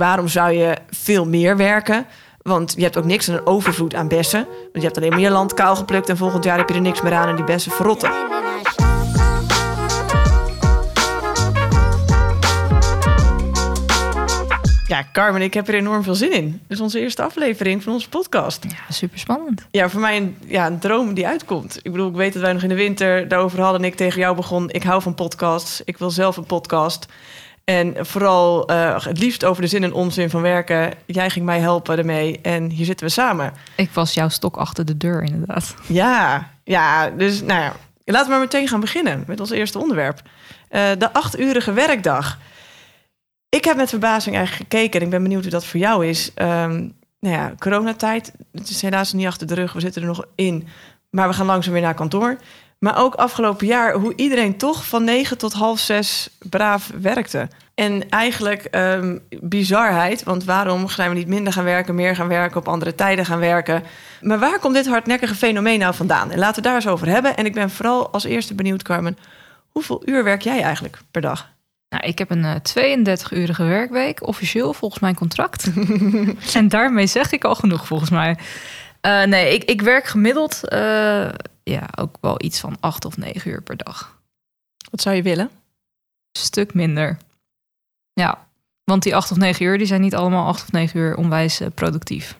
waarom zou je veel meer werken? Want je hebt ook niks aan een overvloed aan bessen. Want je hebt alleen maar je land kaal geplukt en volgend jaar heb je er niks meer aan en die bessen verrotten. Ja, Carmen, ik heb er enorm veel zin in. Dit is onze eerste aflevering van onze podcast. Ja, super spannend. Ja, voor mij een, ja, een droom die uitkomt. Ik bedoel, ik weet dat wij nog in de winter daarover hadden... en ik tegen jou begon, ik hou van podcasts. Ik wil zelf een podcast. En vooral uh, het liefst over de zin en onzin van werken. Jij ging mij helpen ermee en hier zitten we samen. Ik was jouw stok achter de deur, inderdaad. Ja, ja dus nou ja, laten we maar meteen gaan beginnen met ons eerste onderwerp. Uh, de achturige werkdag. Ik heb met verbazing eigenlijk gekeken en ik ben benieuwd hoe dat voor jou is. Um, nou ja, coronatijd, het is helaas niet achter de rug, we zitten er nog in. Maar we gaan langzaam weer naar kantoor. Maar ook afgelopen jaar, hoe iedereen toch van negen tot half zes braaf werkte. En eigenlijk um, bizarheid, want waarom zijn we niet minder gaan werken, meer gaan werken, op andere tijden gaan werken? Maar waar komt dit hardnekkige fenomeen nou vandaan? En laten we daar eens over hebben. En ik ben vooral als eerste benieuwd, Carmen, hoeveel uur werk jij eigenlijk per dag? Nou, ik heb een uh, 32-urige werkweek, officieel volgens mijn contract. en daarmee zeg ik al genoeg volgens mij. Uh, nee, ik, ik werk gemiddeld uh, ja, ook wel iets van acht of negen uur per dag. Wat zou je willen? Een stuk minder. Ja, want die acht of negen uur, die zijn niet allemaal acht of negen uur onwijs uh, productief.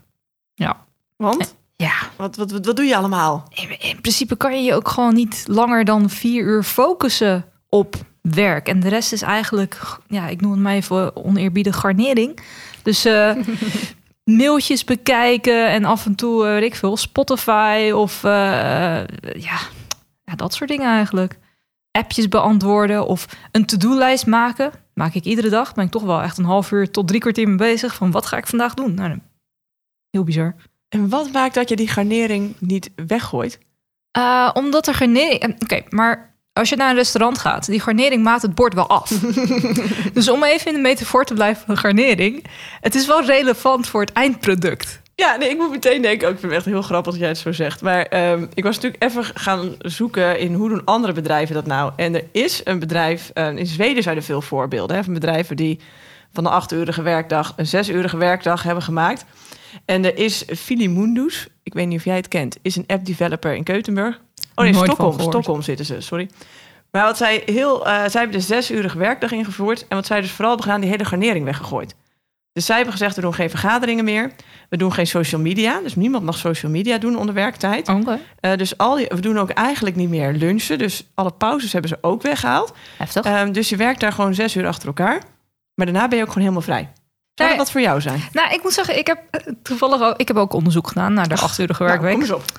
Ja. Want? Ja. Wat, wat, wat, wat doe je allemaal? In, in, principe kan je je ook gewoon niet langer dan vier uur focussen op werk. En de rest is eigenlijk, ja, ik noem het maar even oneerbiedig garnering. Dus uh, mailtjes bekijken en af en toe, uh, weet ik veel, Spotify of uh, ja, ja, dat soort dingen eigenlijk. Appjes beantwoorden of een to-do-lijst maken. Maak ik iedere dag. Ben ik toch wel echt een half uur tot drie kwartier mee bezig. Van wat ga ik vandaag doen? Nou, heel bizar. En wat maakt dat je die garnering niet weggooit? Uh, omdat er garnering... Oké, okay, maar als je naar een restaurant gaat, die garnering maakt het bord wel af. dus om even in de metafoor te blijven van garnering, het is wel relevant voor het eindproduct. Ja, nee, ik moet meteen denken, ook, ik vind het echt heel grappig dat jij het zo zegt. Maar um, ik was natuurlijk even gaan zoeken in hoe doen andere bedrijven dat nou. En er is een bedrijf, uh, in Zweden zijn er veel voorbeelden hè, van bedrijven die van de achturige werkdag een zesurige werkdag hebben gemaakt. En er is Filimundus, ik weet niet of jij het kent, is een app developer in Keutenburg. Oh nee, Stockholm, Stockholm zitten ze, sorry. Maar wat zij heel, uh, zij hebben de zesurige werkdag ingevoerd. En wat zij dus vooral hebben gedaan, die hele garnering weggegooid. Dus zij hebben gezegd, we doen geen vergaderingen meer. We doen geen social media. Dus niemand mag social media doen onder werktijd. Okay. Uh, dus al die, we doen ook eigenlijk niet meer lunchen. Dus alle pauzes hebben ze ook weggehaald. Heftig. Uh, dus je werkt daar gewoon zes uur achter elkaar. Maar daarna ben je ook gewoon helemaal vrij. Zou dat wat voor jou zijn? Nou, ik moet zeggen, ik heb toevallig ook, ik heb ook onderzoek gedaan naar de achturige werkweek. Nou, kom eens op.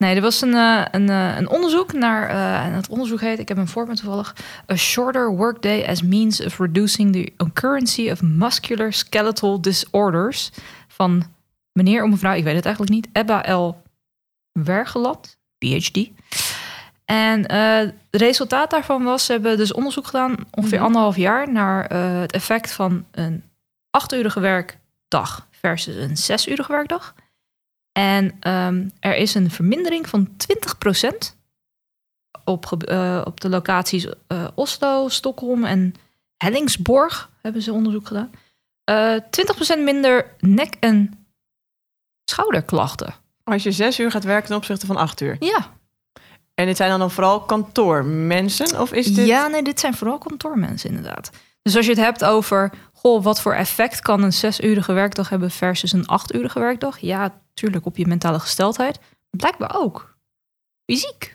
Nee, er was een, uh, een, uh, een onderzoek naar, uh, en het onderzoek heet, ik heb een voorbeeld toevallig, A Shorter Workday as Means of Reducing the Occurrency of Muscular Skeletal Disorders van meneer of mevrouw, ik weet het eigenlijk niet, Ebba L. Wergelat, PhD. En het resultaat daarvan was, ze hebben dus onderzoek gedaan, ongeveer mm -hmm. anderhalf jaar, naar het effect van een achturige werkdag versus een zesurige werkdag. En um, er is een vermindering van 20% op, uh, op de locaties uh, Oslo, Stockholm en Hellingsborg hebben ze onderzoek gedaan. Uh, 20% minder nek- en schouderklachten. Als je zes uur gaat werken ten opzichte van acht uur? Ja. En dit zijn dan, dan vooral kantoormensen? Of is dit... Ja, nee, dit zijn vooral kantoormensen inderdaad. Dus als je het hebt over, goh, wat voor effect kan een zesurige werkdag hebben versus een achturige werkdag? Ja, tuurlijk op je mentale gesteldheid. Blijkbaar ook. Fysiek.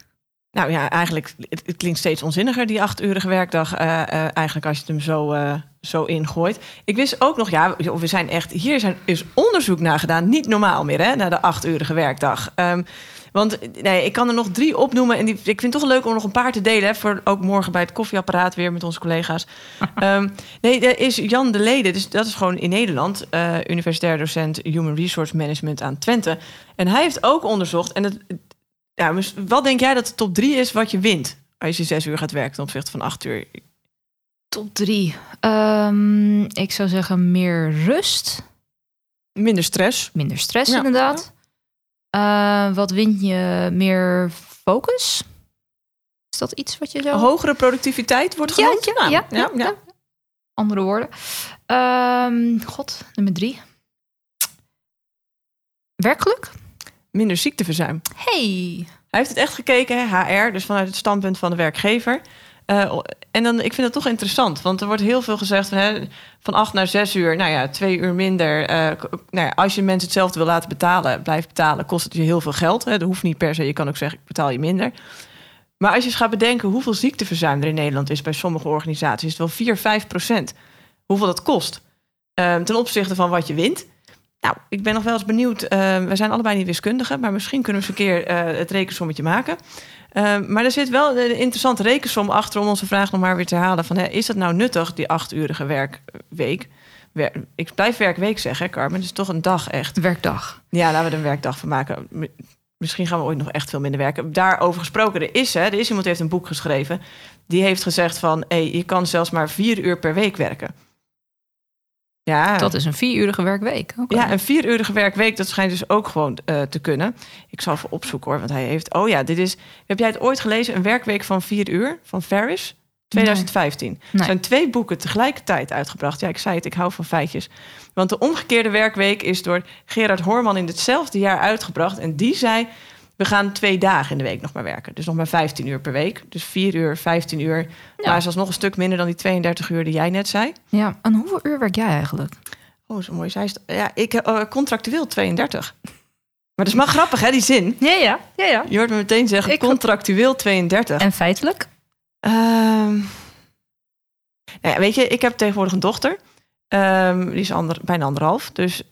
Nou ja, eigenlijk, het, het klinkt steeds onzinniger, die achturige werkdag. Uh, uh, eigenlijk als je het hem zo, uh, zo ingooit. Ik wist ook nog, ja, we zijn echt, hier zijn, is onderzoek naar gedaan. Niet normaal meer, hè, naar de achturige werkdag. Um, want nee, ik kan er nog drie opnoemen. En die, ik vind het toch leuk om nog een paar te delen. Hè, voor ook morgen bij het koffieapparaat weer met onze collega's. um, nee, er is Jan de Lede. Dus dat is gewoon in Nederland. Uh, universitair docent Human Resource Management aan Twente. En hij heeft ook onderzocht. En het, ja, wat denk jij dat de top drie is wat je wint? Als je zes uur gaat werken ten opzichte van acht uur. Top drie. Um, ik zou zeggen meer rust. Minder stress. Minder stress, ja. inderdaad. Uh, wat win je? Meer focus? Is dat iets wat je zo... Hogere productiviteit wordt genoemd? Ja, ja, ja, ja, andere woorden. Ehm, God, nummer drie. Werkgeluk? Minder ziekteverzuim. Hey. Hij heeft het echt gekeken, hè, HR, dus vanuit het standpunt van de werkgever. Uh, en dan, ik vind het toch interessant, want er wordt heel veel gezegd van, hè, van acht naar zes uur, nou ja, twee uur minder. Uh, nou ja, als je mensen hetzelfde wil laten betalen, blijf betalen, kost het je heel veel geld. Hè. Dat hoeft niet per se, je kan ook zeggen, ik betaal je minder. Maar als je eens gaat bedenken hoeveel ziekteverzuim er in Nederland is bij sommige organisaties, is het wel 4, 5 procent. Hoeveel dat kost uh, ten opzichte van wat je wint. Nou, ik ben nog wel eens benieuwd. we zijn allebei niet wiskundigen, maar misschien kunnen we eens een keer het rekensommetje maken. Ehm, maar er zit wel een interessante rekensom achter om onze vraag nog maar weer te halen. Van, hè, is dat nou nuttig, die achturige werkweek? ik blijf werkweek zeggen, Carmen. Het is toch een dag echt. Werkdag. Ja, laten we er een werkdag van maken. Misschien gaan we ooit nog echt veel minder werken. Daarover gesproken, er is, hè, er is iemand die heeft een boek geschreven. Die heeft gezegd van, hey, je kan zelfs maar vier uur per week werken. Ja. Dat is een vierurige werkweek. Ja, een vierurige werkweek, dat schijnt dus ook gewoon uh, te kunnen. Ik zal even opzoeken hoor, want hij heeft... Oh ja, dit is... Heb jij het ooit gelezen? Een werkweek van vier uur van Ferris? 2015. Nee. Er zijn twee boeken tegelijkertijd uitgebracht. Ja, ik zei het, ik hou van feitjes. Want de omgekeerde werkweek is door Gerard Horman in hetzelfde jaar uitgebracht. En die zei, we gaan twee dagen in de week nog maar werken. Dus nog maar 15 uur per week. Dus 4 uur, 15 uur. Ja. Maar is nog een stuk minder dan die 32 uur die jij net zei. Ja, en hoeveel uur werk jij eigenlijk? Oh, zo mooi. Zij ja, ik uh, contractueel 32. Maar dat is maar grappig, hè, die zin? Ja, ja. ja, ja. Je hoort me meteen zeggen, ik... contractueel 32. En feitelijk? Um, nou ja, weet je, ik heb tegenwoordig een dochter. Um, die is ander, bijna anderhalf. Dus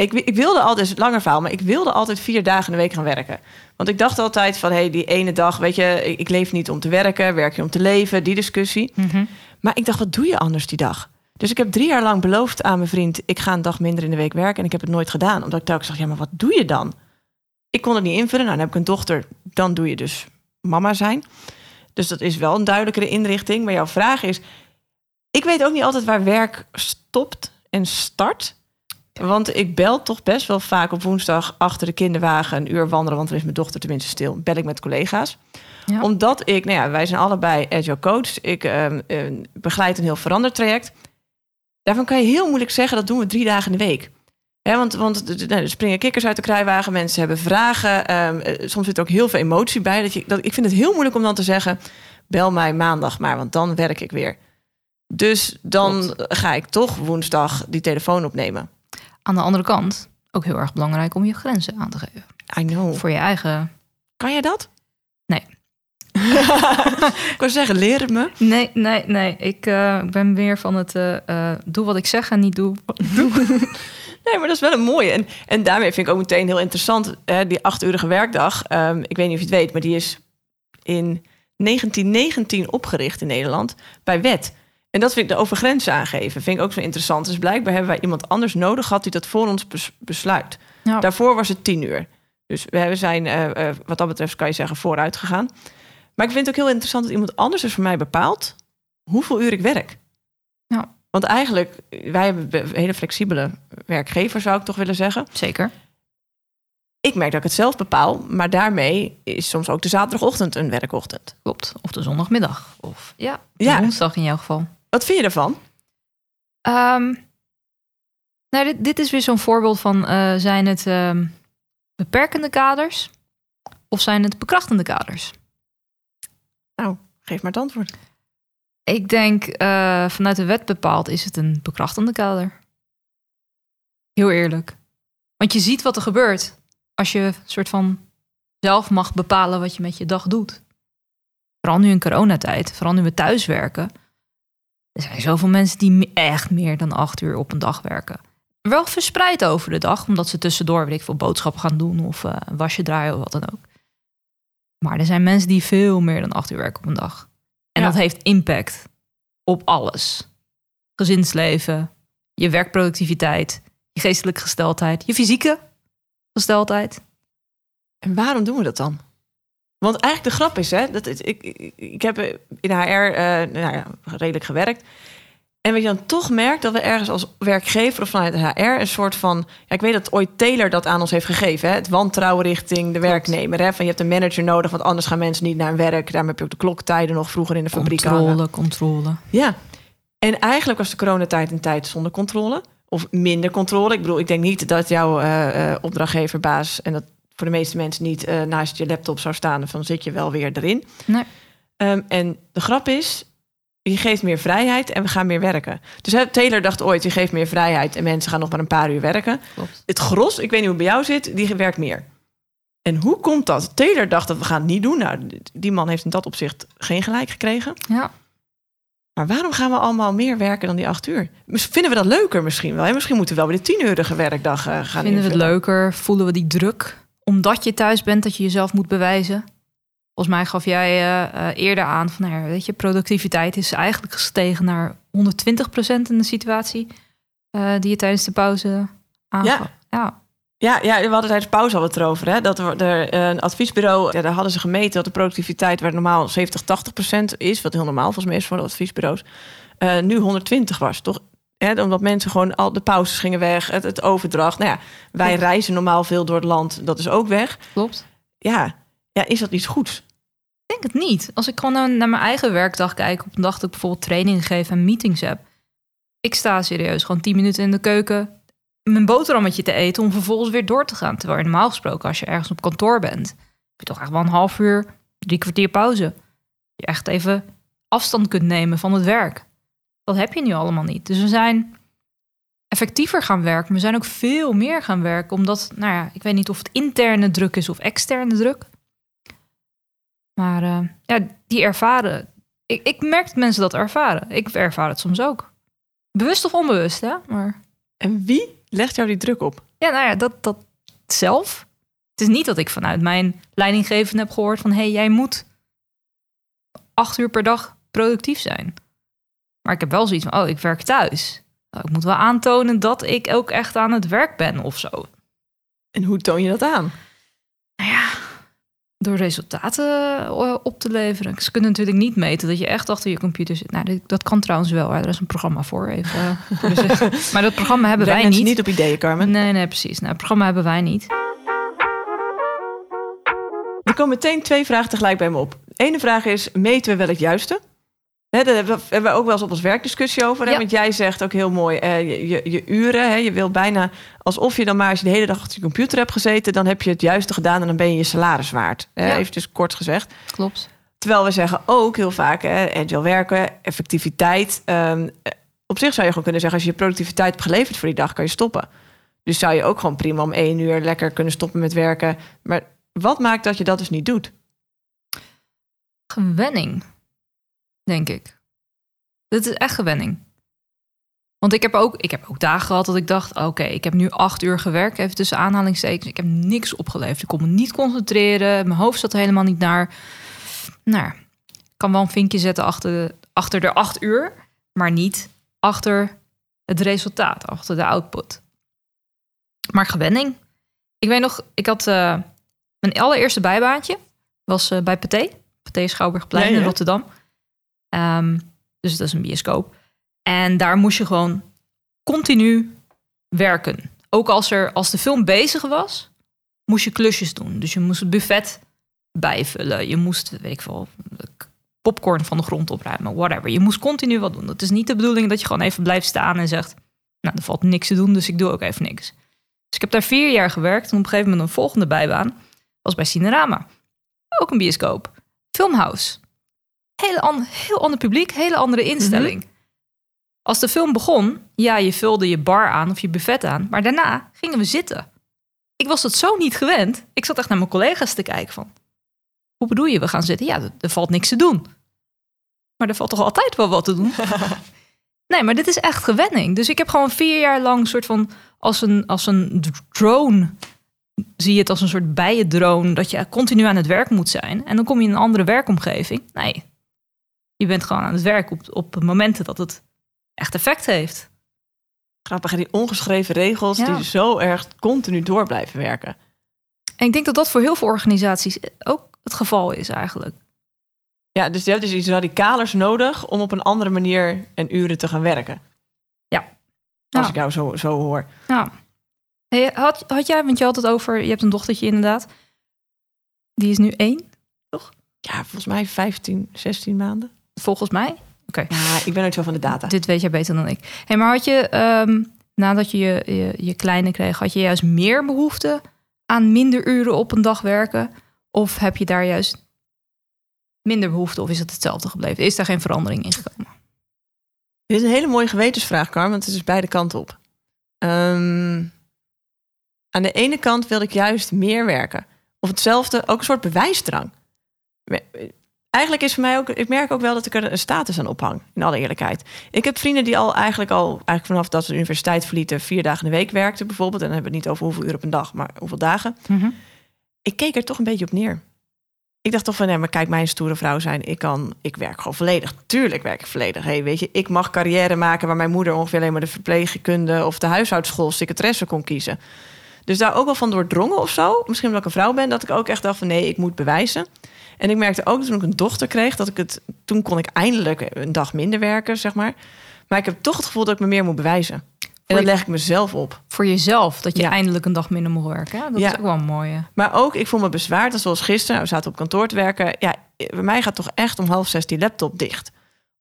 ik, ik wilde altijd, het langer verhaal, maar ik wilde altijd vier dagen in de week gaan werken. Want ik dacht altijd van, hé, hey, die ene dag, weet je, ik, ik, leef niet om te werken, werk je om te leven, die discussie. Mhm. Maar ik dacht, wat doe je anders die dag? Dus ik heb drie jaar lang beloofd aan mijn vriend, ik ga een dag minder in de week werken. En ik heb het nooit gedaan, omdat ik telkens zag, ja, maar wat doe je dan? Ik kon het niet invullen. Nou, dan heb ik een dochter, dan doe je dus mama zijn. Dus dat is wel een duidelijkere inrichting. Maar jouw vraag is, ik weet ook niet altijd waar werk stopt en start. Want ik bel toch best wel vaak op woensdag achter de kinderwagen een uur wandelen, want dan is mijn dochter tenminste stil. Bel ik met collega's. Ja. Omdat ik, nou ja, wij zijn allebei agile coach. Ik uh, begeleid een heel veranderd traject. Daarvan kan je heel moeilijk zeggen dat doen we drie dagen in de week. Ja, want want nou, er springen kikkers uit de kruiwagen, mensen hebben vragen. Ehm, eh, soms zit er ook heel veel emotie bij. Dat je, dat, ik vind het heel moeilijk om dan te zeggen: bel mij maandag maar, want dan werk ik weer. Dus dan ga ik toch woensdag die telefoon opnemen. Aan de andere kant ook heel erg belangrijk om je grenzen aan te geven. I know. Voor je eigen. Kan jij dat? Nee. ik wou zeggen, leer het me. Nee, nee, nee. Ik uh, ben weer van het uh, doe wat ik zeg en niet doe. nee, maar dat is wel een mooie. En, en daarmee vind ik ook meteen heel interessant. Hè, die achturige werkdag. Um, ik weet niet of je het weet, maar die is in 1919 opgericht in Nederland bij wet. En dat vind ik de overgrenzen aangeven. Vind ik ook zo interessant. Dus blijkbaar hebben wij iemand anders nodig gehad die dat voor ons besluit. Daarvoor was het tien uur. Dus we zijn, uh, wat dat betreft, kan je zeggen, vooruit gegaan. Maar ik vind het ook heel interessant dat iemand anders dus voor mij bepaalt hoeveel uur ik werk. Ja. Want eigenlijk, wij hebben hele flexibele werkgever, zou ik toch willen zeggen. Zeker. Ik merk dat ik het zelf bepaal, maar daarmee is soms ook de zaterdagochtend een werkochtend. Klopt. Of de zondagmiddag. Of ja, de ja. woensdag in jouw geval. Wat vind je ervan? Um, nou, dit, dit, is weer zo'n voorbeeld van: uh, zijn het uh, beperkende kaders of zijn het bekrachtende kaders? Nou, geef maar het antwoord. Ik denk uh, vanuit de wet bepaald is het een bekrachtende kader. Heel eerlijk. Want je ziet wat er gebeurt als je soort van zelf mag bepalen wat je met je dag doet. Vooral nu in coronatijd, vooral nu we thuiswerken er zijn zoveel mensen die echt meer dan acht uur op een dag werken. Wel verspreid over de dag, omdat ze tussendoor, weet ik veel, boodschappen gaan doen of uh, wasje draaien of wat dan ook. Maar er zijn mensen die veel meer dan acht uur werken op een dag. En dat heeft impact op alles. Gezinsleven, je werkproductiviteit, je geestelijke gesteldheid, je fysieke gesteldheid. En waarom doen we dat dan? Want eigenlijk de grap is, hè, dat ik, ik, ik heb in HR uh, nou ja, redelijk gewerkt. En weet je dan toch merkt dat we ergens als werkgever of vanuit HR een soort van. Ja, ik weet dat ooit Taylor dat aan ons heeft gegeven. Hè? Het wantrouwen richting de werknemer. Hè? Van je hebt een manager nodig, want anders gaan mensen niet naar hun werk. Daarom heb je ook de kloktijden nog vroeger in de fabriek. Controle, controle. Ja. En eigenlijk was de coronatijd een tijd zonder controle. Of minder controle. Ik bedoel, ik denk niet dat jouw uh, opdrachtgever, baas... en dat voor de meeste mensen niet uh, naast je laptop zou staan... van zit je wel weer erin. Nee. Um, en de grap is, je geeft meer vrijheid en we gaan meer werken. Dus hè, Taylor dacht ooit, je geeft meer vrijheid... en mensen gaan nog maar een paar uur werken. Klopt. Het gros, ik weet niet hoe het bij jou zit, die werkt meer. En hoe komt dat? Taylor dacht dat we gaan het niet doen. Nou, die man heeft in dat opzicht geen gelijk gekregen. Ja. Maar waarom gaan we allemaal meer werken dan die acht uur? Vinden we dat leuker misschien wel? Hè? Misschien moeten we wel weer de tien-urige werkdag uh, gaan Vinden we het leuker? Voelen we die druk? Omdat je thuis bent, dat je jezelf moet bewijzen? Volgens mij gaf jij uh, uh, eerder aan van, nou weet je, productiviteit is eigenlijk gestegen naar 120% in de situatie uh, die je tijdens de pauze aangaf. Ja. ja. Ja, ja, we hadden tijdens pauze al wat erover. Hè? Dat er een adviesbureau, ja, daar hadden ze gemeten dat de productiviteit, waar normaal 70, 80 procent is, wat heel normaal volgens mij is voor de adviesbureaus, uh, nu 120 was. Toch? Omdat mensen gewoon al de pauzes gingen weg, het, het overdracht. Nou ja, wij Klopt. reizen normaal veel door het land, dat is ook weg. Klopt. Ja, ja is dat iets goeds? Ik denk het niet. Als ik gewoon naar, mijn eigen werkdag kijk, op een dag dat ik bijvoorbeeld trainingen geef en meetings heb. Ik sta serieus gewoon 10 minuten in de keuken mijn boterhammetje te eten om vervolgens weer door te gaan. Terwijl normaal gesproken, als je ergens op kantoor bent, heb je toch echt wel een half uur, drie kwartier pauze. Je echt even afstand kunt nemen van het werk. Dat heb je nu allemaal niet. Dus we zijn effectiever gaan werken. We zijn ook veel meer gaan werken. Omdat, nou ja, ik weet niet of het interne druk is of externe druk. Maar uh, ja, die ervaren. Ik, ik merk dat mensen dat ervaren. Ik ervaar het soms ook. Bewust of onbewust, hè? Maar... En wie legt jou die druk op? Ja, nou ja, dat, dat zelf. Het is niet dat ik vanuit mijn leidinggevende heb gehoord van... hé, hey, jij moet acht uur per dag productief zijn. Maar ik heb wel zoiets van, oh, ik werk thuis. Nou, ik moet wel aantonen dat ik ook echt aan het werk ben of zo. En hoe toon je dat aan? Nou ja, door resultaten eh, op te leveren. Ze kunnen natuurlijk niet meten dat je echt achter je computer zit. Nou, dat kan trouwens wel. Er is een programma voor. Even, dus, maar dat programma hebben wij niet. niet op ideeën, Carmen. Nee, nee, precies. Nou, het programma hebben wij niet. Er komen meteen twee vragen tegelijk bij me op. De ene vraag is, meten we wel het juiste? He, daar hebben we ook wel eens op ons werkdiscussie over. Ja. Want jij zegt ook heel mooi, uh, je, je, je, uren. Hè, je wil bijna alsof je dan maar als je de hele dag achter je computer hebt gezeten... dan heb je het juiste gedaan en dan ben je je salaris waard. Ja. Even dus kort gezegd. Klopt. Terwijl we zeggen ook heel vaak, hè, agile werken, effectiviteit. Um, op zich zou je gewoon kunnen zeggen... als je je productiviteit hebt geleverd voor die dag, kan je stoppen. Dus zou je ook gewoon prima om één uur lekker kunnen stoppen met werken. Maar wat maakt dat je dat dus niet doet? Gewenning, denk ik. Dit is echt gewenning. Want ik heb ook, ik heb ook dagen gehad dat ik dacht: oké, okay, ik heb nu acht uur gewerkt, even tussen aanhalingstekens. Ik heb niks opgeleverd. Ik kon me niet concentreren. Mijn hoofd zat helemaal niet naar. Nou, ik kan wel een vinkje zetten achter de, achter de acht uur, maar niet achter het resultaat, achter de output. Maar gewenning. Ik weet nog, ik had uh, mijn allereerste bijbaantje was uh, bij Pathé, Pathé Schouwburgplein Ja, ja. in Rotterdam. Um, dus dat is een bioscoop. En daar moest je gewoon continu werken. Ook als, er, als de film bezig was, moest je klusjes doen. Dus je moest het buffet bijvullen. Je moest, weet ik veel, popcorn van de grond opruimen, whatever. Je moest continu wat doen. Dat is niet de bedoeling dat je gewoon even blijft staan en zegt... nou, er valt niks te doen, dus ik doe ook even niks. Dus ik heb daar vier jaar gewerkt. En op een gegeven moment een volgende bijbaan was bij Cinerama. Ook een bioscoop. Filmhouse. Hele an heel ander publiek, hele andere instelling. Mm -hmm. Als de film begon, ja, je vulde je bar aan of je buffet aan, maar daarna gingen we zitten. Ik was het zo niet gewend. Ik zat echt naar mijn collega's te kijken van, hoe bedoel je, we gaan zitten? Ja, er valt niks te doen. Maar er valt toch altijd wel wat te doen? nee, maar dit is echt gewenning. Dus ik heb gewoon vier jaar lang soort van als een, als een drone zie je het als een soort bijendrone dat je continu aan het werk moet zijn. En dan kom je in een andere werkomgeving. Nee, je bent gewoon aan het werk op, op momenten dat het echt effect heeft. Grappig, die ongeschreven regels ja. die zo erg continu door blijven werken. En ik denk dat dat voor heel veel organisaties ook het geval is eigenlijk. Ja, dus je hebt dus iets radicalers nodig om op een andere manier en uren te gaan werken. Ja. Als ja. ik jou zo, zo hoor. Ja. Hey, had, had jij, want je had het over, je hebt een dochtertje inderdaad. Die is nu één, toch? Ja, volgens mij 15, 16 maanden. Volgens mij. Oké. Ja, ik ben ook zo van de data. Dit weet jij beter dan ik. Hey, maar had je, ehm, nadat je je, je je kleine kreeg, had je juist meer behoefte aan minder uren op een dag werken? Of heb je daar juist minder behoefte of is het hetzelfde gebleven? Is daar geen verandering in gekomen? Dit is een hele mooie gewetensvraag, Kar, want het is beide kanten op. Ehm, aan de ene kant wilde ik juist meer werken. Of hetzelfde, ook een soort bewijsdrang. Eigenlijk is voor mij ook, ik merk ook wel dat ik er een status aan ophang, in alle eerlijkheid. Ik heb vrienden die al eigenlijk al, eigenlijk vanaf dat ze de universiteit verlieten, vier dagen in de week werkten bijvoorbeeld. En dan hebben we het niet over hoeveel uur op een dag, maar hoeveel dagen. Ik keek er toch een beetje op neer. Ik dacht toch van, nee, maar kijk, mijn stoere vrouw zijn. Ik kan, ik werk gewoon volledig. Tuurlijk werk ik volledig. Hey, weet je, ik mag carrière maken waar mijn moeder ongeveer alleen maar de verpleegkunde of de huishoudschool secretaresse kon kiezen. Dus daar ook wel van doordrongen of zo. Misschien omdat ik een vrouw ben, dat ik ook echt dacht van nee, ik moet bewijzen. En ik merkte ook toen ik een dochter kreeg, dat ik het. Toen kon ik eindelijk een dag minder werken, zeg maar. Maar ik heb toch het gevoel dat ik me meer moet bewijzen. En dat leg ik mezelf op. Voor jezelf, dat je Ja. eindelijk een dag minder moet werken. hè? Dat Ja. is ook wel een mooie. Maar ook, ik voel me bezwaard. Dat zoals gisteren, we zaten op kantoor te werken. Ja, bij mij gaat toch echt om half zes die laptop dicht.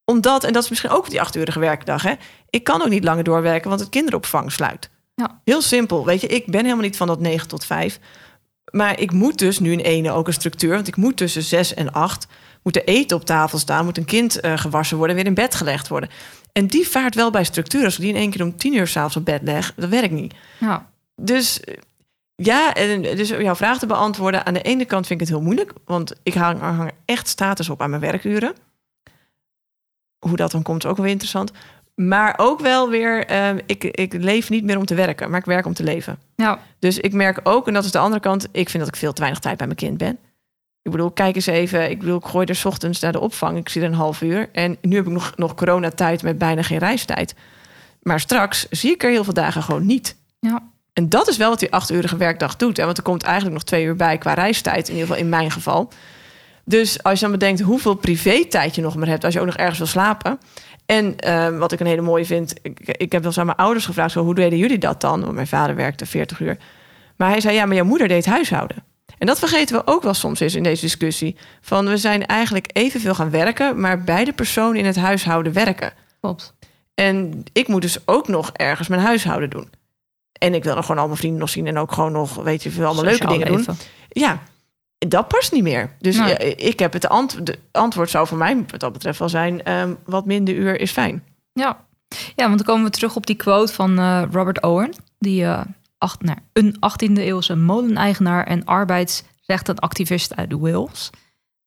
Omdat, en dat is misschien ook die achturige werkdag. Hè, ik kan ook niet langer doorwerken, want het kinderopvang sluit. Ja. Heel simpel. Weet je, ik ben helemaal niet van dat 9 tot 5. Maar ik moet dus nu in ene ook een structuur. Want ik moet tussen 6 en 8 moet er eten op tafel staan. Moet een kind eh, gewassen worden en weer in bed gelegd worden. En die vaart wel bij structuur. Als ik die in één keer om 10 uur s'avonds op bed leg, dat werkt niet. Ja. Dus eh, ja, en dus om jouw vraag te beantwoorden. Aan de ene kant vind ik het heel moeilijk. Want ik hang, hang echt status op aan mijn werkuren. Hoe dat dan komt is ook wel weer interessant. Maar ook wel weer, eh, ik, ik leef niet meer om te werken. Maar ik werk om te leven. ja, Dus ik merk ook, en dat is de andere kant... ik vind dat ik veel te weinig tijd bij mijn kind ben. Ik bedoel, kijk eens even. Ik bedoel, ik gooi er ochtends naar de opvang. Ik zie er een half uur. En nu heb ik nog, nog coronatijd met bijna geen reistijd. Maar straks zie ik er heel veel dagen gewoon niet. ja. En dat is wel wat die achturige werkdag doet. Hè? Want er komt eigenlijk nog twee uur bij qua reistijd. In ieder geval in mijn geval. Dus als je dan bedenkt hoeveel privé-tijd je nog maar hebt... als je ook nog ergens wil slapen... En eh, wat ik een hele mooie vind... Ik, ik heb wel eens aan mijn ouders gevraagd... Zo, hoe deden jullie dat dan? Want mijn vader werkte 40 uur. Maar hij zei, ja, maar jouw moeder deed huishouden. En dat vergeten we ook wel soms eens in deze discussie. Van we zijn eigenlijk evenveel gaan werken... maar beide personen in het huishouden werken. Klopt. En ik moet dus ook nog ergens mijn huishouden doen. En ik wil nog gewoon al mijn vrienden nog zien... en ook gewoon nog, weet je, veel allemaal leuke dingen doen. Ja, dat past niet meer. Dus ja, ik heb het ant de antwoord zou voor mij wat dat betreft wel zijn... ehm, wat minder uur is fijn. Ja. ja, want dan komen we terug op die quote van eh, Robert Owen. Die eh, acht, nou, een 18e eeuwse moleneigenaar en arbeidsrechtenactivist uit Wales.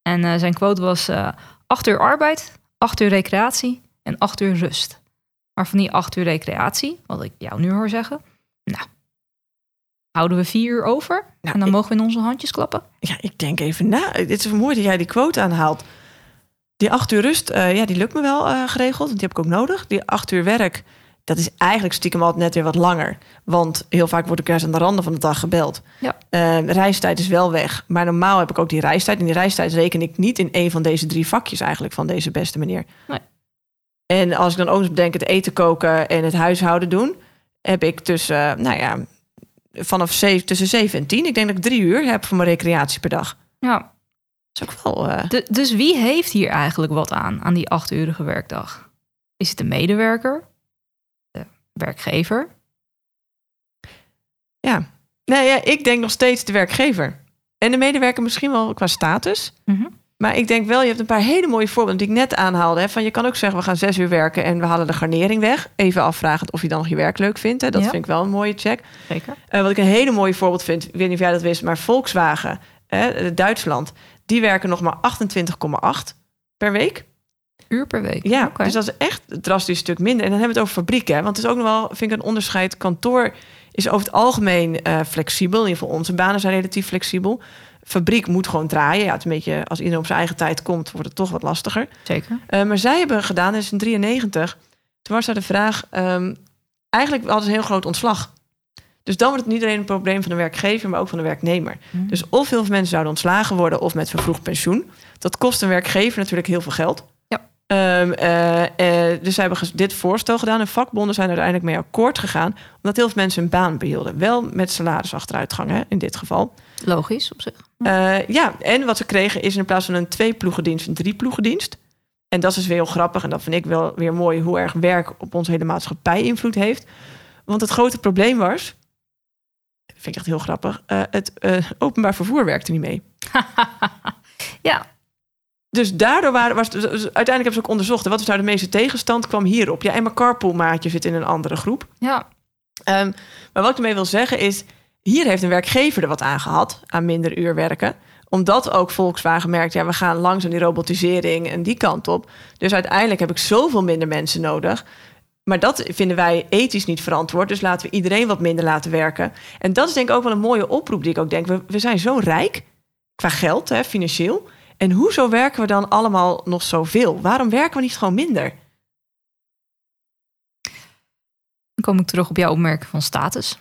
En eh, zijn quote was eh acht uur arbeid, acht uur recreatie en acht uur rust. Maar van die acht uur recreatie, wat ik jou nu hoor zeggen... Nou, houden we vier uur over Nou, en dan ik- mogen we in onze handjes klappen? Ja, ik denk even na. Het is mooi dat jij die quote aanhaalt. Die acht uur rust, eh, ja, die lukt me wel eh, geregeld. want Die heb ik ook nodig. Die acht uur werk, dat is eigenlijk stiekem altijd net weer wat langer. Want heel vaak word ik juist aan de randen van de dag gebeld. Ja. Eh, reistijd is wel weg. Maar normaal heb ik ook die reistijd. En die reistijd reken ik niet in een van deze drie vakjes eigenlijk van deze beste manier. Nee. En als ik dan ook eens bedenk het eten koken en het huishouden doen... heb ik tussen, eh, nou ja, vanaf zeven, tussen zeven en tien... ik denk dat ik drie uur heb voor mijn recreatie per dag. Ja, Dat is ook wel... eh, De- dus wie heeft hier eigenlijk wat aan, aan die achtuurige werkdag? Is het de medewerker? De werkgever? Ja. Nee, ja, ik denk nog steeds de werkgever. En de medewerker misschien wel qua status. Mhm. Maar ik denk wel, je hebt een paar hele mooie voorbeelden die ik net aanhaalde. Hè, van je kan ook zeggen, we gaan zes uur werken en we halen de garnering weg. Even afvragend of je dan nog je werk leuk vindt. Hè. Dat Ja. vind ik wel een mooie check. Zeker. Eh, wat ik een hele mooie voorbeeld vind, ik weet niet of jij dat wist, maar Volkswagen, hè, Duitsland, die werken nog maar 28,8 per week. Uur per week. Ja, dus dat is echt een drastisch stuk minder. En dan hebben we het over fabrieken. Hè? Want het is ook nog wel, vind ik, een onderscheid. Kantoor is over het algemeen eh, flexibel. In ieder geval onze banen zijn relatief flexibel. Fabriek moet gewoon draaien. Ja, het is een beetje, als iedereen op zijn eigen tijd komt, wordt het toch wat lastiger. Zeker. Eh, maar zij hebben gedaan, in 93. Toen was daar de vraag, ehm, eigenlijk hadden ze een heel groot ontslag. Dus dan wordt het niet alleen een probleem van de werkgever, maar ook van de werknemer. Mhm. Dus of heel veel mensen zouden ontslagen worden of met vervroegd pensioen. Dat kost een werkgever natuurlijk heel veel geld. Ja. Ehm, eh, eh, dus zij hebben dit voorstel gedaan. En vakbonden zijn er uiteindelijk mee akkoord gegaan. Omdat heel veel mensen hun baan behielden. Wel met salarisachteruitgang hè, in dit geval. Logisch op zich. Eh, ja, en wat ze kregen is in plaats van een twee ploegendienst een drie ploegendienst. En dat is dus weer heel grappig. En dat vind ik wel weer mooi hoe erg werk op onze hele maatschappij invloed heeft. Want het grote probleem was, vind ik echt heel grappig, eh, het eh, openbaar vervoer werkte niet mee. Ja, Dus daardoor waren, was dus uiteindelijk hebben ze ook onderzocht. Wat is nou de meeste tegenstand? kwam hierop. Ja, en mijn carpoolmaatje zit in een andere groep. ja. Ehm, maar wat ik ermee wil zeggen is... hier heeft een werkgever er wat aan gehad... aan minder uur werken. Omdat ook Volkswagen merkt... ja, we gaan langzaam die robotisering en die kant op. Dus uiteindelijk heb ik zoveel minder mensen nodig... Maar dat vinden wij ethisch niet verantwoord. Dus laten we iedereen wat minder laten werken. En dat is denk ik ook wel een mooie oproep die ik ook denk. We, we zijn zo rijk, qua geld, hè, financieel. En hoezo werken we dan allemaal nog zoveel? Waarom werken we niet gewoon minder? Dan kom ik terug op jouw opmerking van status.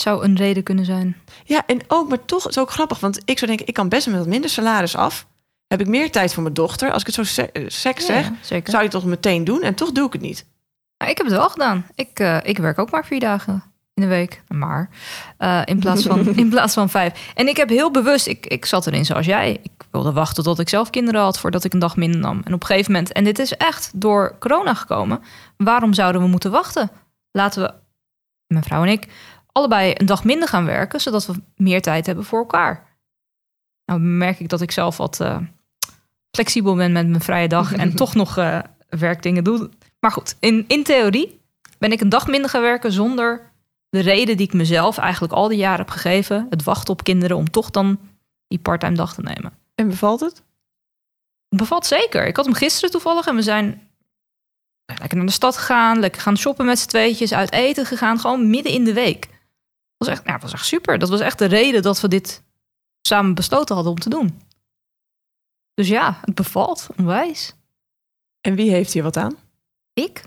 Zou een reden kunnen zijn. Ja, en ook, maar toch is ook grappig. Want ik zou denken, ik kan best met wat minder salaris af. Heb ik meer tijd voor mijn dochter. Als ik het zo se- eh, seks zeg, zeker. zou je het toch meteen doen. En toch doe ik het niet. Nou, ik heb het wel gedaan. Ik, eh, ik werk ook maar vier dagen in de week. Maar eh, in, plaats van, in plaats van vijf. En ik heb heel bewust, ik, ik zat erin zoals jij. Ik wilde wachten tot ik zelf kinderen had voordat ik een dag minder nam. En op een gegeven moment, en dit is echt door corona gekomen. Waarom zouden we moeten wachten? Laten we, mijn vrouw en ik, allebei een dag minder gaan werken, zodat we meer tijd hebben voor elkaar. Nou merk ik dat ik zelf wat eh, flexibel ben met mijn vrije dag en toch nog eh, werkdingen doe. Maar goed, in, in theorie ben ik een dag minder gaan werken zonder de reden die ik mezelf eigenlijk al die jaren heb gegeven. Het wachten op kinderen om toch dan die parttime dag te nemen. En bevalt het? Het bevalt zeker. Ik had hem gisteren toevallig en we zijn lekker naar de stad gegaan. Lekker gaan shoppen met z'n tweetjes. Uit eten gegaan. Gewoon midden in de week. Dat was echt, nou, was echt super. Dat was echt de reden dat we dit samen besloten hadden om te doen. Dus ja, het bevalt. Onwijs. En wie heeft hier wat aan? Ik.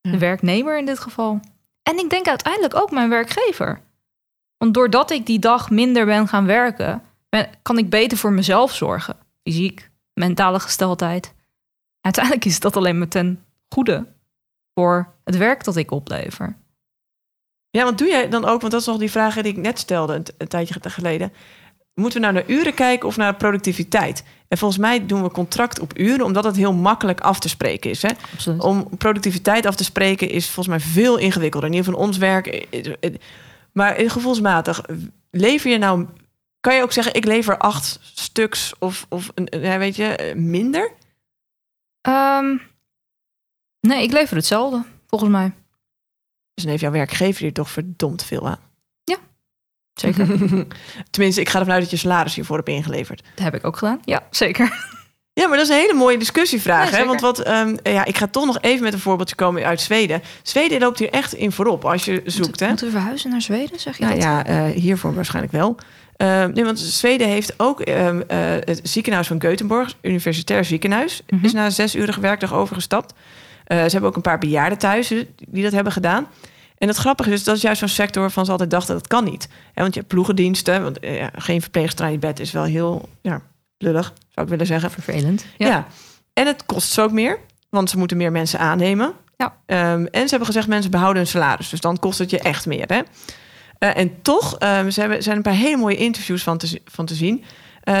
Ja. De werknemer in dit geval. En ik denk uiteindelijk ook mijn werkgever. Want doordat ik die dag minder ben gaan werken, kan ik beter voor mezelf zorgen. Fysiek, mentale gesteldheid. Uiteindelijk is dat alleen maar ten goede voor het werk dat ik oplever. Ja, want doe jij dan ook, want dat is nog die vraag die ik net stelde een, een tijdje geleden. Moeten we nou naar uren kijken of naar productiviteit? En volgens mij doen we contract op uren, omdat het heel makkelijk af te spreken is. Hè? Absoluut. Om productiviteit af te spreken is volgens mij veel ingewikkelder. In ieder geval ons werk. eh, eh, Maar gevoelsmatig, lever je nou... Kan je ook zeggen, ik lever acht stuks of, of weet je, eh, minder? Ehm, nee, ik lever hetzelfde, volgens mij. Dus dan heeft jouw werkgever hier toch verdomd veel aan. Zeker. Tenminste, ik ga ervan uit dat je salaris hiervoor hebt ingeleverd. dat heb ik ook gedaan. Ja, zeker. Ja, maar dat is een hele mooie discussievraag. Ja, hè? Want wat, ehm, ja, ik ga toch nog even met een voorbeeldje komen uit Zweden. Zweden loopt hier echt in voorop als je zoekt. Moeten, Hè? moeten we verhuizen naar Zweden, zeg je Nou dat? ja, eh, hiervoor waarschijnlijk wel. Ehm, nee, want Zweden heeft ook ehm, eh, het ziekenhuis van Göteborg, universitair ziekenhuis, Mhm. is na een zesurige werkdag overgestapt. Eh, ze hebben ook een paar bejaarden thuis die dat hebben gedaan. En het grappige is, dat is juist zo'n sector waarvan ze altijd dachten dat kan niet. Want je hebt ploegendiensten, want eh, ja, geen verpleegster aan je bed is wel heel ja, lullig, zou ik willen zeggen. Vervelend. Ja. En het kost ze ook meer, want ze moeten meer mensen aannemen. Ja. Ehm, en ze hebben gezegd, mensen behouden hun salaris. Dus dan kost het je echt meer. Hè? Eh, en toch ehm, ze hebben, zijn een paar hele mooie interviews van te, van te zien.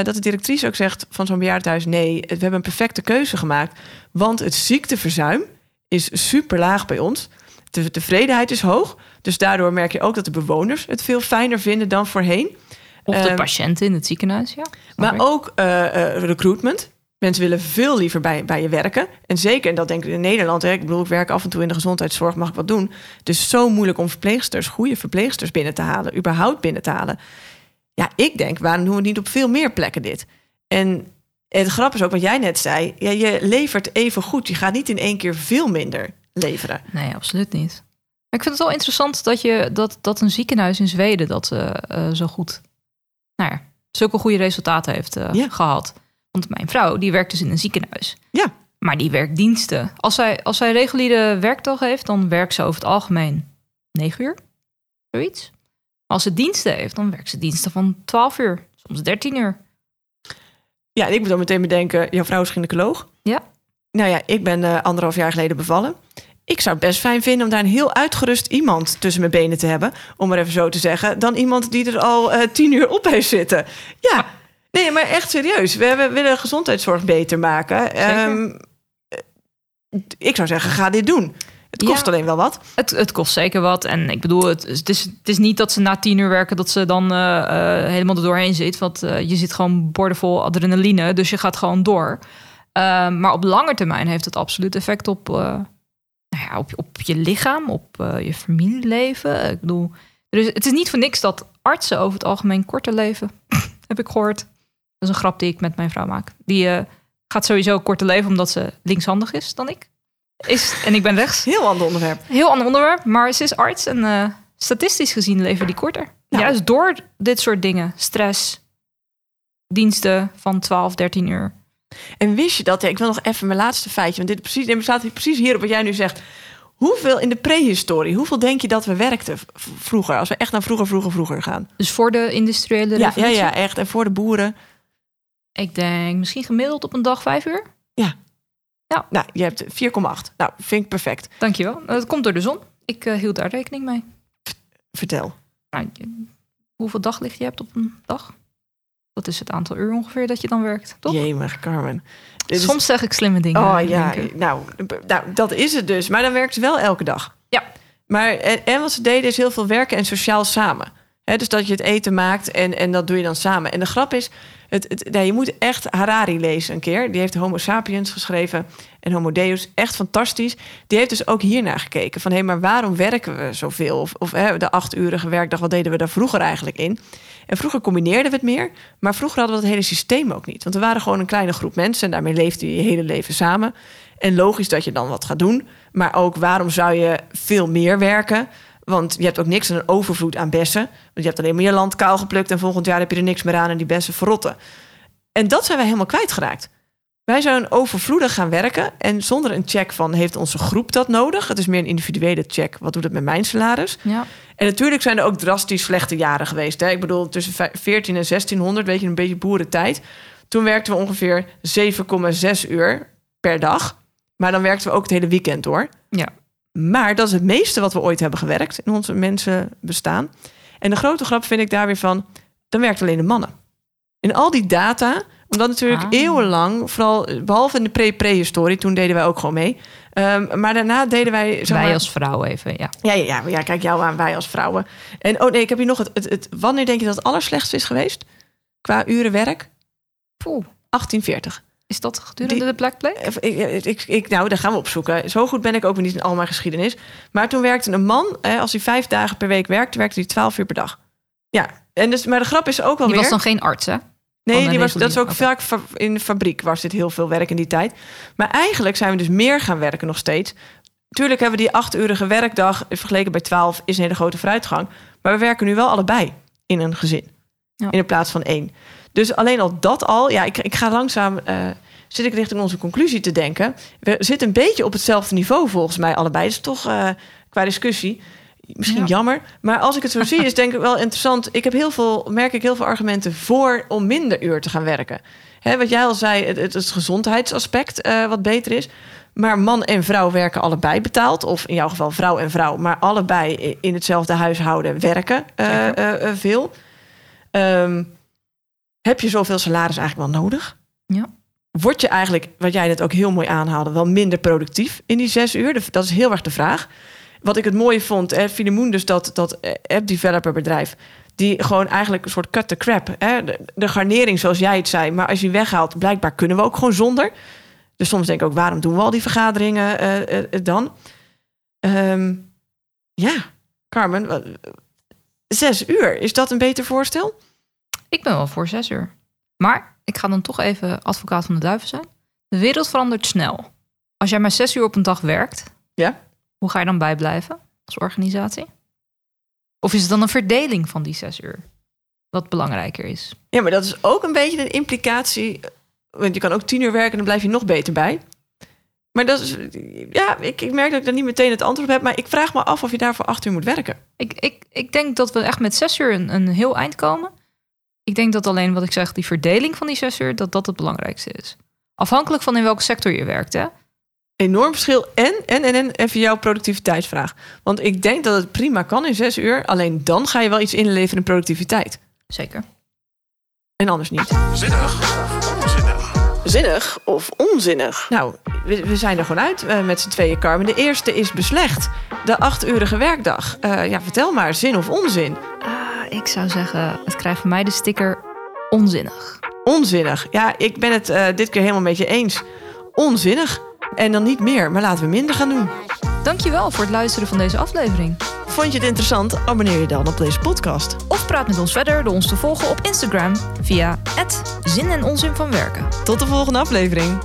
dat de directrice ook zegt van zo'n bejaardenhuis... nee, we hebben een perfecte keuze gemaakt. Want het ziekteverzuim is super laag bij ons. De tevredenheid is hoog. Dus daardoor merk je ook dat de bewoners het veel fijner vinden dan voorheen. Of de Ehm, patiënten in het ziekenhuis, ja. Maar ik. ook eh, eh, recruitment. Mensen willen veel liever bij, bij je werken. En zeker, en dat denk ik in Nederland. Hè, ik bedoel, ik werk af en toe in de gezondheidszorg, mag ik wat doen. Dus zo moeilijk om verpleegsters, goede verpleegsters binnen te halen. überhaupt binnen te halen. Ja, ik denk, waarom doen we niet op veel meer plekken dit? En het grap is ook wat jij net zei. Ja, je levert even goed. Je gaat niet in één keer veel minder leveren. Nee, absoluut niet. Maar ik vind het wel interessant dat, je, dat, dat een ziekenhuis in Zweden dat eh, zo goed, nou ja, zulke goede resultaten heeft eh, Ja. gehad. Want mijn vrouw, die werkt dus in een ziekenhuis. Ja. Maar die werkt diensten. Als zij, als zij reguliere werkdag heeft, dan werkt ze over het algemeen 9 uur. Zoiets. Maar als ze diensten heeft, dan werkt ze diensten van 12 uur. Soms 13 uur. Ja, en ik moet dan meteen bedenken, jouw vrouw is gynaecoloog. Ja. Nou ja, ik ben eh, anderhalf jaar geleden bevallen. Ik zou het best fijn vinden om daar een heel uitgerust iemand tussen mijn benen te hebben. Om maar even zo te zeggen. Dan iemand die er al eh, tien uur op heeft zitten. Ja, Nee, maar echt serieus. We, we willen gezondheidszorg beter maken. Ehm, ik zou zeggen, ga dit doen. Het kost Ja. alleen wel wat. Het, het kost zeker wat. En ik bedoel, het, is- het, is, het is niet dat ze na tien uur werken... dat ze dan eh, eh, helemaal er doorheen zit. Want eh, je zit gewoon bordenvol adrenaline. Dus je gaat gewoon door. Eh, maar op lange termijn heeft het absoluut effect op, nou ja, op, op je lichaam. Op je familieleven. Ik bedoel, is, het is niet voor niks dat artsen over het algemeen korter leven. heb ik gehoord. Dat is een grap die ik met mijn vrouw maak. Die gaat sowieso korter leven omdat ze linkshandig is dan ik. Is, en ik ben rechts. Heel ander onderwerp. Heel ander onderwerp, maar ze is arts en eh, statistisch gezien leven die korter. Nou. Juist door dit soort dingen. Stress, diensten van 12, 13 uur. En wist je dat? Ja, ik wil nog even mijn laatste feitje. Want dit precies, dit staat hier precies hier op wat jij nu zegt. Hoeveel in de prehistorie, hoeveel denk je dat we werkten vroeger? Als we echt naar vroeger, vroeger, vroeger gaan. Dus voor de industriële Ja, ja, revolutie. ja, echt. En voor de boeren. Ik denk misschien gemiddeld op een dag 5 uur. Nou, je hebt 4,8. Nou, vind ik perfect. Dankjewel. Dat komt door de zon. Ik eh, hield daar rekening mee. Vertel. Nou, je- hoeveel daglicht je hebt op een dag? Dat is het aantal uur ongeveer dat je dan werkt, toch? Jemig, Carmen. Dit is- Soms zeg ik slimme dingen. Oh ja, ik. nou, nou, dat is het dus. Maar dan werkt ze wel elke dag. Ja. Maar en, en wat ze deden is heel veel werken en sociaal samen. Dus dat je het eten maakt en, en dat doe je dan samen. En de grap is, het, het, je moet echt Harari lezen een keer. Die heeft Homo sapiens geschreven en Homo Deus. Echt fantastisch. Die heeft dus ook hiernaar gekeken. Van hé, maar waarom werken we zoveel? Of, of hè, de achtuurige werkdag, wat deden we daar vroeger eigenlijk in? En vroeger combineerden we het meer. Maar vroeger hadden we het hele systeem ook niet. Want we waren gewoon een kleine groep mensen. En daarmee leefde je je hele leven samen. En logisch dat je dan wat gaat doen. Maar ook waarom zou je veel meer werken? Want je hebt ook niks aan een overvloed aan bessen. Want je hebt alleen maar je land kaal geplukt... en volgend jaar heb je er niks meer aan en die bessen verrotten. En dat zijn wij helemaal kwijtgeraakt. Wij zijn overvloedig gaan werken... en zonder een check van heeft onze groep dat nodig? Het is meer een individuele check. Wat doet het met mijn salaris? Ja. En natuurlijk zijn er ook drastisch slechte jaren geweest. Hè? Ik bedoel, tussen vij- 14 en 1600, weet je, een beetje boerentijd. Toen werkten we ongeveer 7,6 uur per dag. Maar dan werkten we ook het hele weekend door. Ja. Maar dat is het meeste wat we ooit hebben gewerkt in onze mensen bestaan. En de grote grap vind ik daar weer van, dan werkt alleen de mannen. In al die data, omdat natuurlijk Ah. eeuwenlang, vooral behalve in de pre- prehistorie, toen deden wij ook gewoon mee. Ehm, maar daarna deden wij. zeg Wij als vrouw even, ja. ja, ja, ja, kijk jou aan, wij als vrouwen. En oh nee, ik heb hier nog het, het, het. Wanneer denk je dat het allerslechtste is geweest? Qua uren werk? Poeh, 1840. Is dat gedurende Die- de Black Plague? Ik, ik, ik, nou, daar gaan we opzoeken. Zo goed ben ik ook weer niet in al mijn geschiedenis. Maar toen werkte een man, als hij vijf dagen per week werkte, werkte hij 12 uur per dag. Ja, en dus, maar de grap is ook wel Die weer. was dan geen arts, hè? Nee, die was, dat is ook vaak in de fabriek was dit heel veel werk in die tijd. Maar eigenlijk zijn we dus meer gaan werken nog steeds. Tuurlijk hebben we die achtuurige werkdag vergeleken bij 12 is een hele grote vooruitgang. Maar we werken nu wel allebei in een gezin. Ja. In plaats van één. Dus alleen al dat al, ja, ik, ik ga langzaam, eh, zit ik richting onze conclusie te denken. We zitten een beetje op hetzelfde niveau volgens mij allebei. Dus toch eh, qua discussie. Misschien Ja. jammer. Maar als ik het zo zie, is denk ik wel interessant. Ik heb heel veel, merk ik heel veel argumenten voor om minder uur te gaan werken. Hè, wat jij al zei, het, het, het gezondheidsaspect eh, wat beter is. Maar man en vrouw werken allebei betaald. Of in jouw geval vrouw en vrouw. Maar allebei in hetzelfde huishouden werken veel. Ehm, heb je zoveel salaris eigenlijk wel nodig? Ja. Word je eigenlijk, wat jij net ook heel mooi aanhaalde, wel minder productief in die zes uur? Dat is heel erg de vraag. Wat ik het mooie vond, Finemoen, dus dat, dat app-developer bedrijf... die gewoon eigenlijk een soort cut the crap. Hè? De, de garnering, zoals jij het zei. Maar als je die weghaalt, blijkbaar kunnen we ook gewoon zonder. Dus soms denk ik ook, waarom doen we al die vergaderingen eh, eh, eh, dan? Ehm, ja, Carmen, zes uur, is dat een beter voorstel? Ik ben wel voor zes uur. Maar ik ga dan toch even advocaat van de duiven zijn. De wereld verandert snel. Als jij maar zes uur op een dag werkt, Ja. hoe ga je dan bijblijven als organisatie? Of is het dan een verdeling van die zes uur? Wat belangrijker is. Ja, maar dat is ook een beetje een implicatie. Want je kan ook tien uur werken en dan blijf je nog beter bij. Maar dat is, ja, ik, ik merk dat ik daar niet meteen het antwoord op heb. Maar ik vraag me af of je daarvoor acht uur moet werken. Ik, ik, ik denk dat we echt met zes uur een, een heel eind komen. Ik denk dat alleen wat ik zeg, die verdeling van die zes uur, dat dat het belangrijkste is. Afhankelijk van in welke sector je werkt, hè? Enorm verschil. En, en, en, en even jouw productiviteitsvraag. Want ik denk dat het prima kan in zes uur. Alleen dan ga je wel iets inleveren in productiviteit. Zeker. En anders niet. Zinnig? Zinnig of onzinnig? Nou, we, we zijn er gewoon uit eh, met z'n tweeën, Carmen. De eerste is beslecht. De achturige werkdag. Eh, ja, vertel maar, zin of onzin? Ah, ik zou zeggen, het krijgt van mij de sticker onzinnig. Onzinnig. Ja, ik ben het eh, dit keer helemaal met je eens. Onzinnig. En dan niet meer, maar laten we minder gaan doen. Dankjewel voor het luisteren van deze aflevering. Vond je het interessant? Abonneer je dan op deze podcast. Of praat met ons verder door ons te volgen op Instagram via zin en onzin van werken. Tot de volgende aflevering.